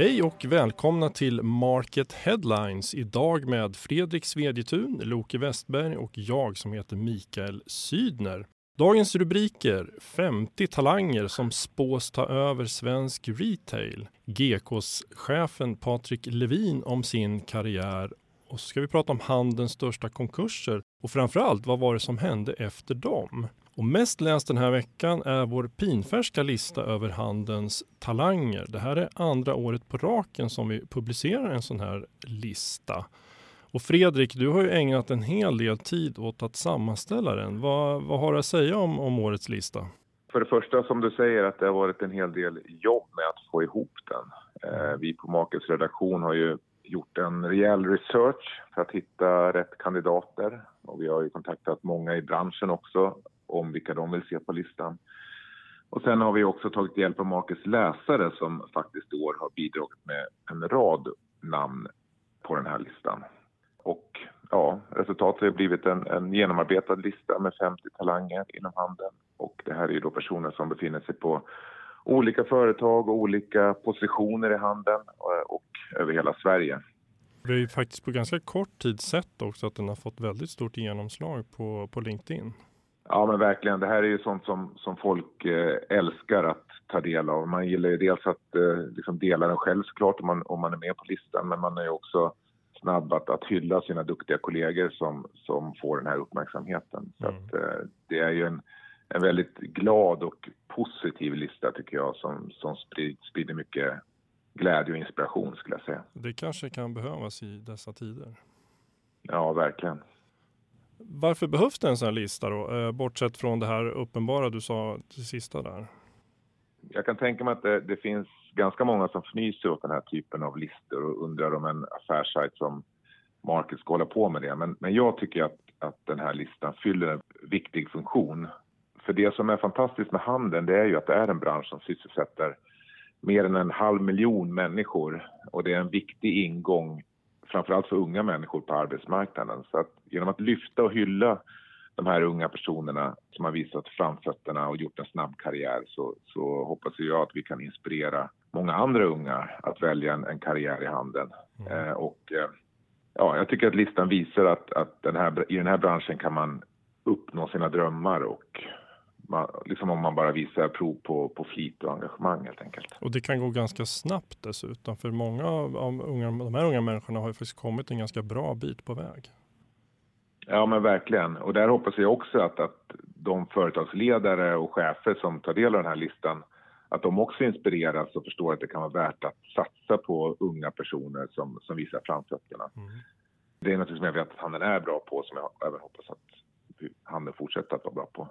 Hej och välkomna till Market Headlines. Idag med Fredrik Svedjetun, Loke Westberg och jag som heter Mikael Sydner. Dagens rubriker 50 talanger som spås ta över svensk retail. GKs-chefen Patrik Levin om sin karriär och så ska vi prata om handelns största konkurser och framförallt vad var det som hände efter dem? Och mest läst den här veckan är vår pinfärska lista över handelns talanger. Det här är andra året på raken som vi publicerar en sån här lista. Och Fredrik, du har ju ägnat en hel del tid åt att sammanställa den. Vad, vad har du att säga om, om årets lista? För det första, som du säger, att det har varit en hel del jobb med att få ihop den. Eh, vi på Makes redaktion har ju gjort en rejäl research för att hitta rätt kandidater. Och vi har ju kontaktat många i branschen också om vilka de vill se på listan. Och sen har vi också tagit hjälp av Marcus läsare som faktiskt i år har bidragit med en rad namn på den här listan. Och ja, resultatet har blivit en, en genomarbetad lista med 50 talanger inom handeln. Och det här är ju då personer som befinner sig på olika företag och olika positioner i handeln och, och över hela Sverige. Vi har ju faktiskt på ganska kort tid sett också att den har fått väldigt stort genomslag på, på LinkedIn. Ja men verkligen, det här är ju sånt som, som folk eh, älskar att ta del av. Man gillar ju dels att eh, liksom dela den själv såklart om man, om man är med på listan men man är ju också snabb att, att hylla sina duktiga kollegor som, som får den här uppmärksamheten. Så mm. att, eh, det är ju en, en väldigt glad och positiv lista tycker jag som, som sprider, sprider mycket glädje och inspiration skulle jag säga. Det kanske kan behövas i dessa tider. Ja, verkligen. Varför behövs det en sån här lista då? Eh, bortsett från det här uppenbara du sa till sista där. Jag kan tänka mig att det, det finns ganska många som fnyser åt den här typen av listor och undrar om en affärssajt som Market ska hålla på med det. Men, men jag tycker att, att den här listan fyller en viktig funktion. För det som är fantastiskt med handeln det är ju att det är en bransch som sysselsätter mer än en halv miljon människor och det är en viktig ingång framförallt för unga människor på arbetsmarknaden. Så att genom att lyfta och hylla de här unga personerna som har visat framfötterna och gjort en snabb karriär så, så hoppas jag att vi kan inspirera många andra unga att välja en, en karriär i handeln. Mm. Eh, och eh, ja, jag tycker att listan visar att, att den här, i den här branschen kan man uppnå sina drömmar och man, liksom om man bara visar prov på, på flit och engagemang helt enkelt. Och det kan gå ganska snabbt dessutom för många av unga, de här unga människorna har ju faktiskt kommit en ganska bra bit på väg. Ja men verkligen och där hoppas jag också att, att de företagsledare och chefer som tar del av den här listan att de också inspireras och förstår att det kan vara värt att satsa på unga personer som, som visar framfötterna. Mm. Det är något som jag vet att handeln är bra på som jag även hoppas att handeln fortsätter att vara bra på.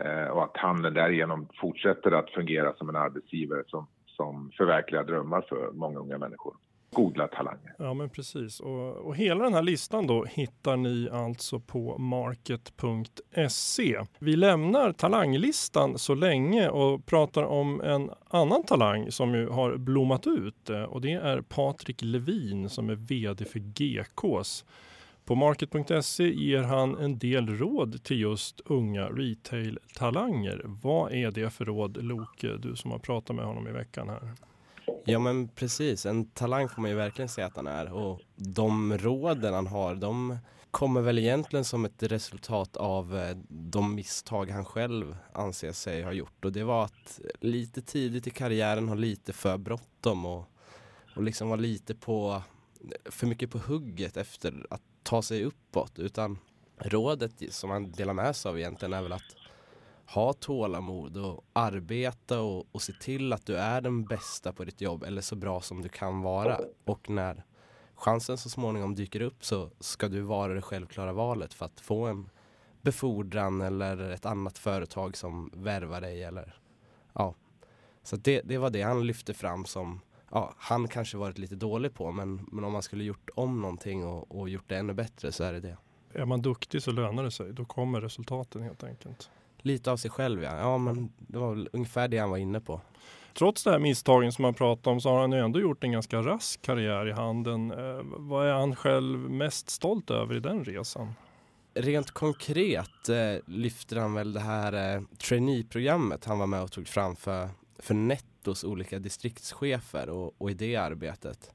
Eh, och att handeln därigenom fortsätter att fungera som en arbetsgivare som, som förverkligar drömmar för många unga människor. Googla talanger. Ja men precis och, och hela den här listan då hittar ni alltså på market.se. Vi lämnar talanglistan så länge och pratar om en annan talang som ju har blommat ut eh, och det är Patrik Levin som är VD för GKs. På market.se ger han en del råd till just unga retail-talanger. Vad är det för råd Loke, du som har pratat med honom i veckan här? Ja men precis, en talang får man ju verkligen säga att han är och de råden han har de kommer väl egentligen som ett resultat av eh, de misstag han själv anser sig ha gjort och det var att lite tidigt i karriären ha lite för bråttom och, och liksom vara lite på för mycket på hugget efter att ta sig uppåt utan rådet som man delar med sig av egentligen är väl att ha tålamod och arbeta och, och se till att du är den bästa på ditt jobb eller så bra som du kan vara. Och när chansen så småningom dyker upp så ska du vara det självklara valet för att få en befordran eller ett annat företag som värvar dig eller ja. Så det, det var det han lyfte fram som ja, han kanske varit lite dålig på men, men om man skulle gjort om någonting och, och gjort det ännu bättre så är det det. Är man duktig så lönar det sig. Då kommer resultaten helt enkelt. Lite av sig själv ja. Ja men det var väl ungefär det han var inne på. Trots det här misstagen som man pratar om så har han ju ändå gjort en ganska rask karriär i handeln. Eh, vad är han själv mest stolt över i den resan? Rent konkret eh, lyfter han väl det här eh, traineeprogrammet han var med och tog fram för, för Netto hos olika distriktschefer och, och i det arbetet.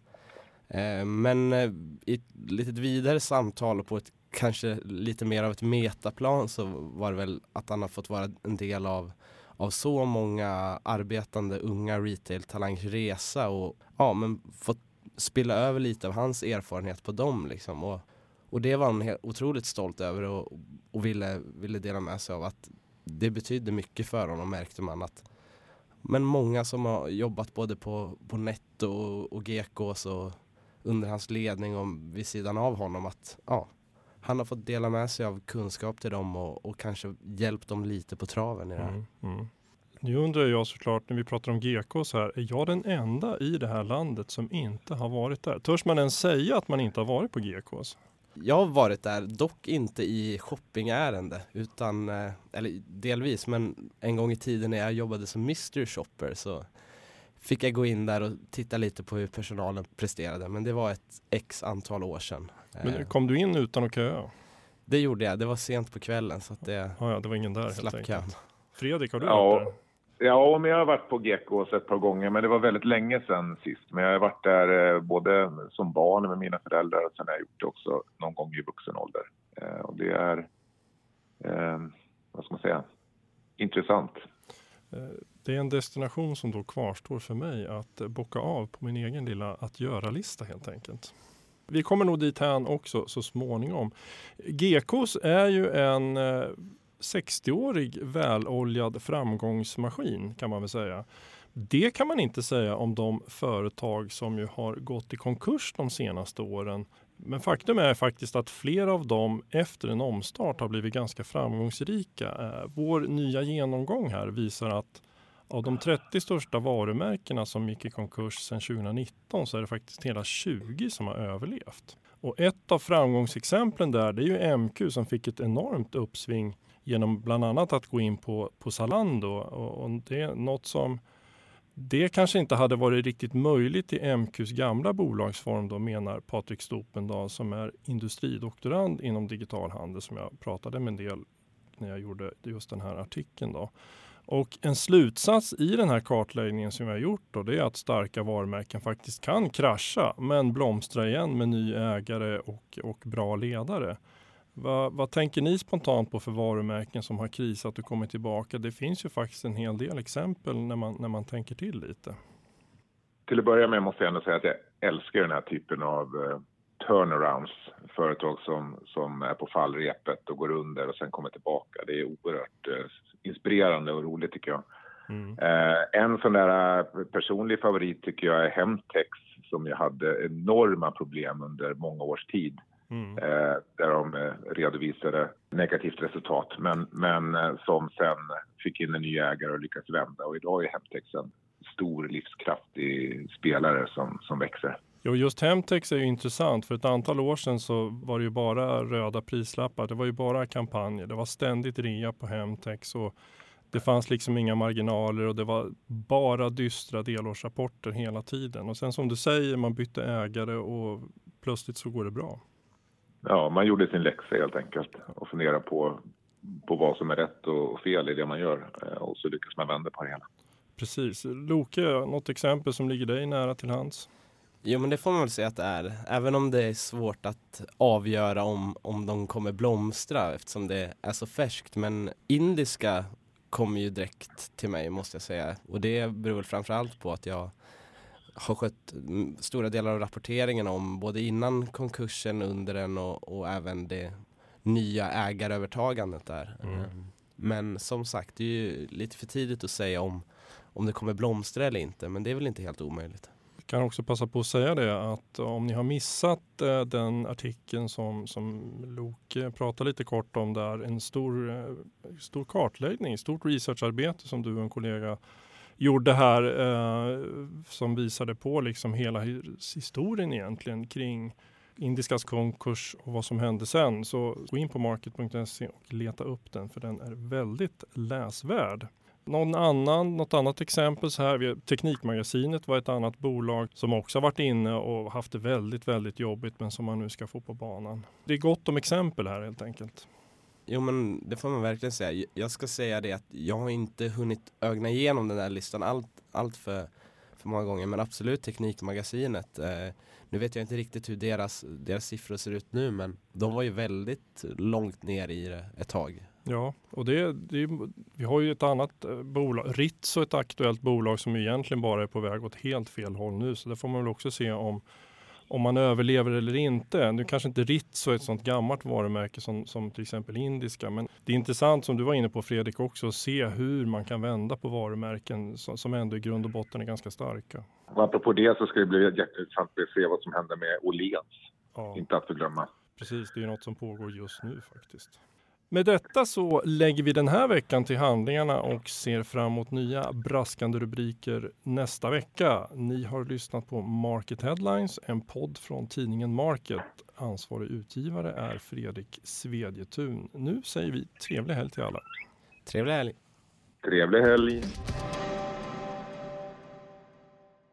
Eh, men eh, i ett litet vidare samtal och på ett kanske lite mer av ett metaplan så var det väl att han har fått vara en del av, av så många arbetande unga retail-talangers resa och ja, men fått spilla över lite av hans erfarenhet på dem liksom. Och, och det var han otroligt stolt över och, och ville, ville dela med sig av att det betydde mycket för honom märkte man att men många som har jobbat både på, på Netto och, och GKs och under hans ledning och vid sidan av honom att ja, han har fått dela med sig av kunskap till dem och, och kanske hjälpt dem lite på traven i det här. Mm, mm. Nu undrar jag såklart när vi pratar om GKs här, är jag den enda i det här landet som inte har varit där? Törs man ens säga att man inte har varit på GKs? Jag har varit där, dock inte i shoppingärende, utan, eh, eller delvis, men en gång i tiden när jag jobbade som mystery shopper så fick jag gå in där och titta lite på hur personalen presterade. Men det var ett x antal år sedan. Men eh, kom du in utan att köa? Det gjorde jag. Det var sent på kvällen så att det, ja, ja, det var ingen där helt enkelt. Fredrik, har du ja. varit där? Ja, men jag har varit på Gekås ett par gånger, men det var väldigt länge sedan sist. Men jag har varit där eh, både som barn med mina föräldrar och sen har jag gjort det också någon gång i vuxen ålder. Eh, och det är, eh, vad ska man säga, intressant. Det är en destination som då kvarstår för mig att bocka av på min egen lilla att göra-lista helt enkelt. Vi kommer nog dit här också så småningom. Gekås är ju en 60-årig väloljad framgångsmaskin kan man väl säga. Det kan man inte säga om de företag som ju har gått i konkurs de senaste åren. Men faktum är faktiskt att flera av dem efter en omstart har blivit ganska framgångsrika. Eh, vår nya genomgång här visar att av de 30 största varumärkena som gick i konkurs sedan 2019 så är det faktiskt hela 20 som har överlevt. Och ett av framgångsexemplen där det är ju MQ som fick ett enormt uppsving genom bland annat att gå in på, på Zalando. Och, och det är något som det kanske inte hade varit riktigt möjligt i MQs gamla bolagsform då menar Patrik Stopendal som är industridoktorand inom digital handel som jag pratade med en del när jag gjorde just den här artikeln. Då. Och en slutsats i den här kartläggningen som vi har gjort då, det är att starka varumärken faktiskt kan krascha men blomstra igen med ny ägare och, och bra ledare. Vad, vad, tänker ni spontant på för varumärken som har krisat och kommit tillbaka? Det finns ju faktiskt en hel del exempel när man, när man tänker till lite. Till att börja med måste jag ändå säga att jag älskar den här typen av uh, turnarounds. Företag som, som är på fallrepet och går under och sen kommer tillbaka. Det är oerhört uh, inspirerande och roligt tycker jag. Mm. Uh, en sån där personlig favorit tycker jag är Hemtex som ju hade enorma problem under många års tid. Mm. Eh, där de eh, redovisade negativt resultat men, men eh, som sen fick in en ny ägare och lyckats vända. Och idag är Hemtex en stor livskraftig spelare som, som växer. Jo, just Hemtex är ju intressant. För ett antal år sedan så var det ju bara röda prislappar. Det var ju bara kampanjer. Det var ständigt rea på Hemtex och det fanns liksom inga marginaler och det var bara dystra delårsrapporter hela tiden. Och sen som du säger, man bytte ägare och plötsligt så går det bra ja, man gjorde sin läxa helt enkelt och funderade på, på vad som är rätt och fel i det man gör eh, och så lyckas man vända på det hela. Precis. Loke, något exempel som ligger dig nära till hands? Jo men det får man väl säga att det är. Även om det är svårt att avgöra om, om de kommer blomstra eftersom det är så färskt. Men indiska kommer ju direkt till mig måste jag säga. Och det beror väl framförallt på att jag har skött stora delar av rapporteringen om både innan konkursen, under den och, och även det nya ägarövertagandet där. Mm. Ehm, men som sagt, det är ju lite för tidigt att säga om, om det kommer blomstra eller inte, men det är väl inte helt omöjligt. Jag kan också passa på att säga det att om ni har missat eh, den artikeln som, som Loke pratade lite kort om där, en stor, eh, stor kartläggning, stort researcharbete som du och en kollega gjorde här eh, som visade på liksom hela historien egentligen kring Indiskas konkurs och vad som hände sen. Så gå in på market.se och leta upp den för den är väldigt läsvärd. Någon annan, något annat exempel så här, Teknikmagasinet var ett annat bolag som också varit inne och haft det väldigt, väldigt jobbigt men som man nu ska få på banan. Det är gott om exempel här helt enkelt. Jo men det får man verkligen säga. Jag ska säga det att jag har inte hunnit ögna igenom den här listan allt, allt för, för många gånger. Men absolut Teknikmagasinet. Eh, nu vet jag inte riktigt hur deras, deras siffror ser ut nu men de var ju väldigt långt ner i det ett tag. Ja, och det, det, vi har ju ett annat eh, bolag, Ritz och ett aktuellt bolag som egentligen bara är på väg åt helt fel håll nu. Så det får man väl också se om, om man överlever eller inte. Nu kanske inte Ritz är ett sånt gammalt varumärke som, som till exempel indiska. Men det är intressant som du var inne på Fredrik också att se hur man kan vända på varumärken som, som ändå i grund och botten är ganska starka. Och apropå det så ska det bli jätteintressant att se vad som händer med Åhléns. Ja. Inte att förglömma. Precis, det är något som pågår just nu faktiskt. Med detta så lägger vi den här veckan till handlingarna och ser fram emot nya braskande rubriker nästa vecka. Ni har lyssnat på Market Headlines, en podd från tidningen Market. Ansvarig utgivare är Fredrik Svedjetun. Nu säger vi trevlig helg till alla. Trevlig helg. Trevlig helg.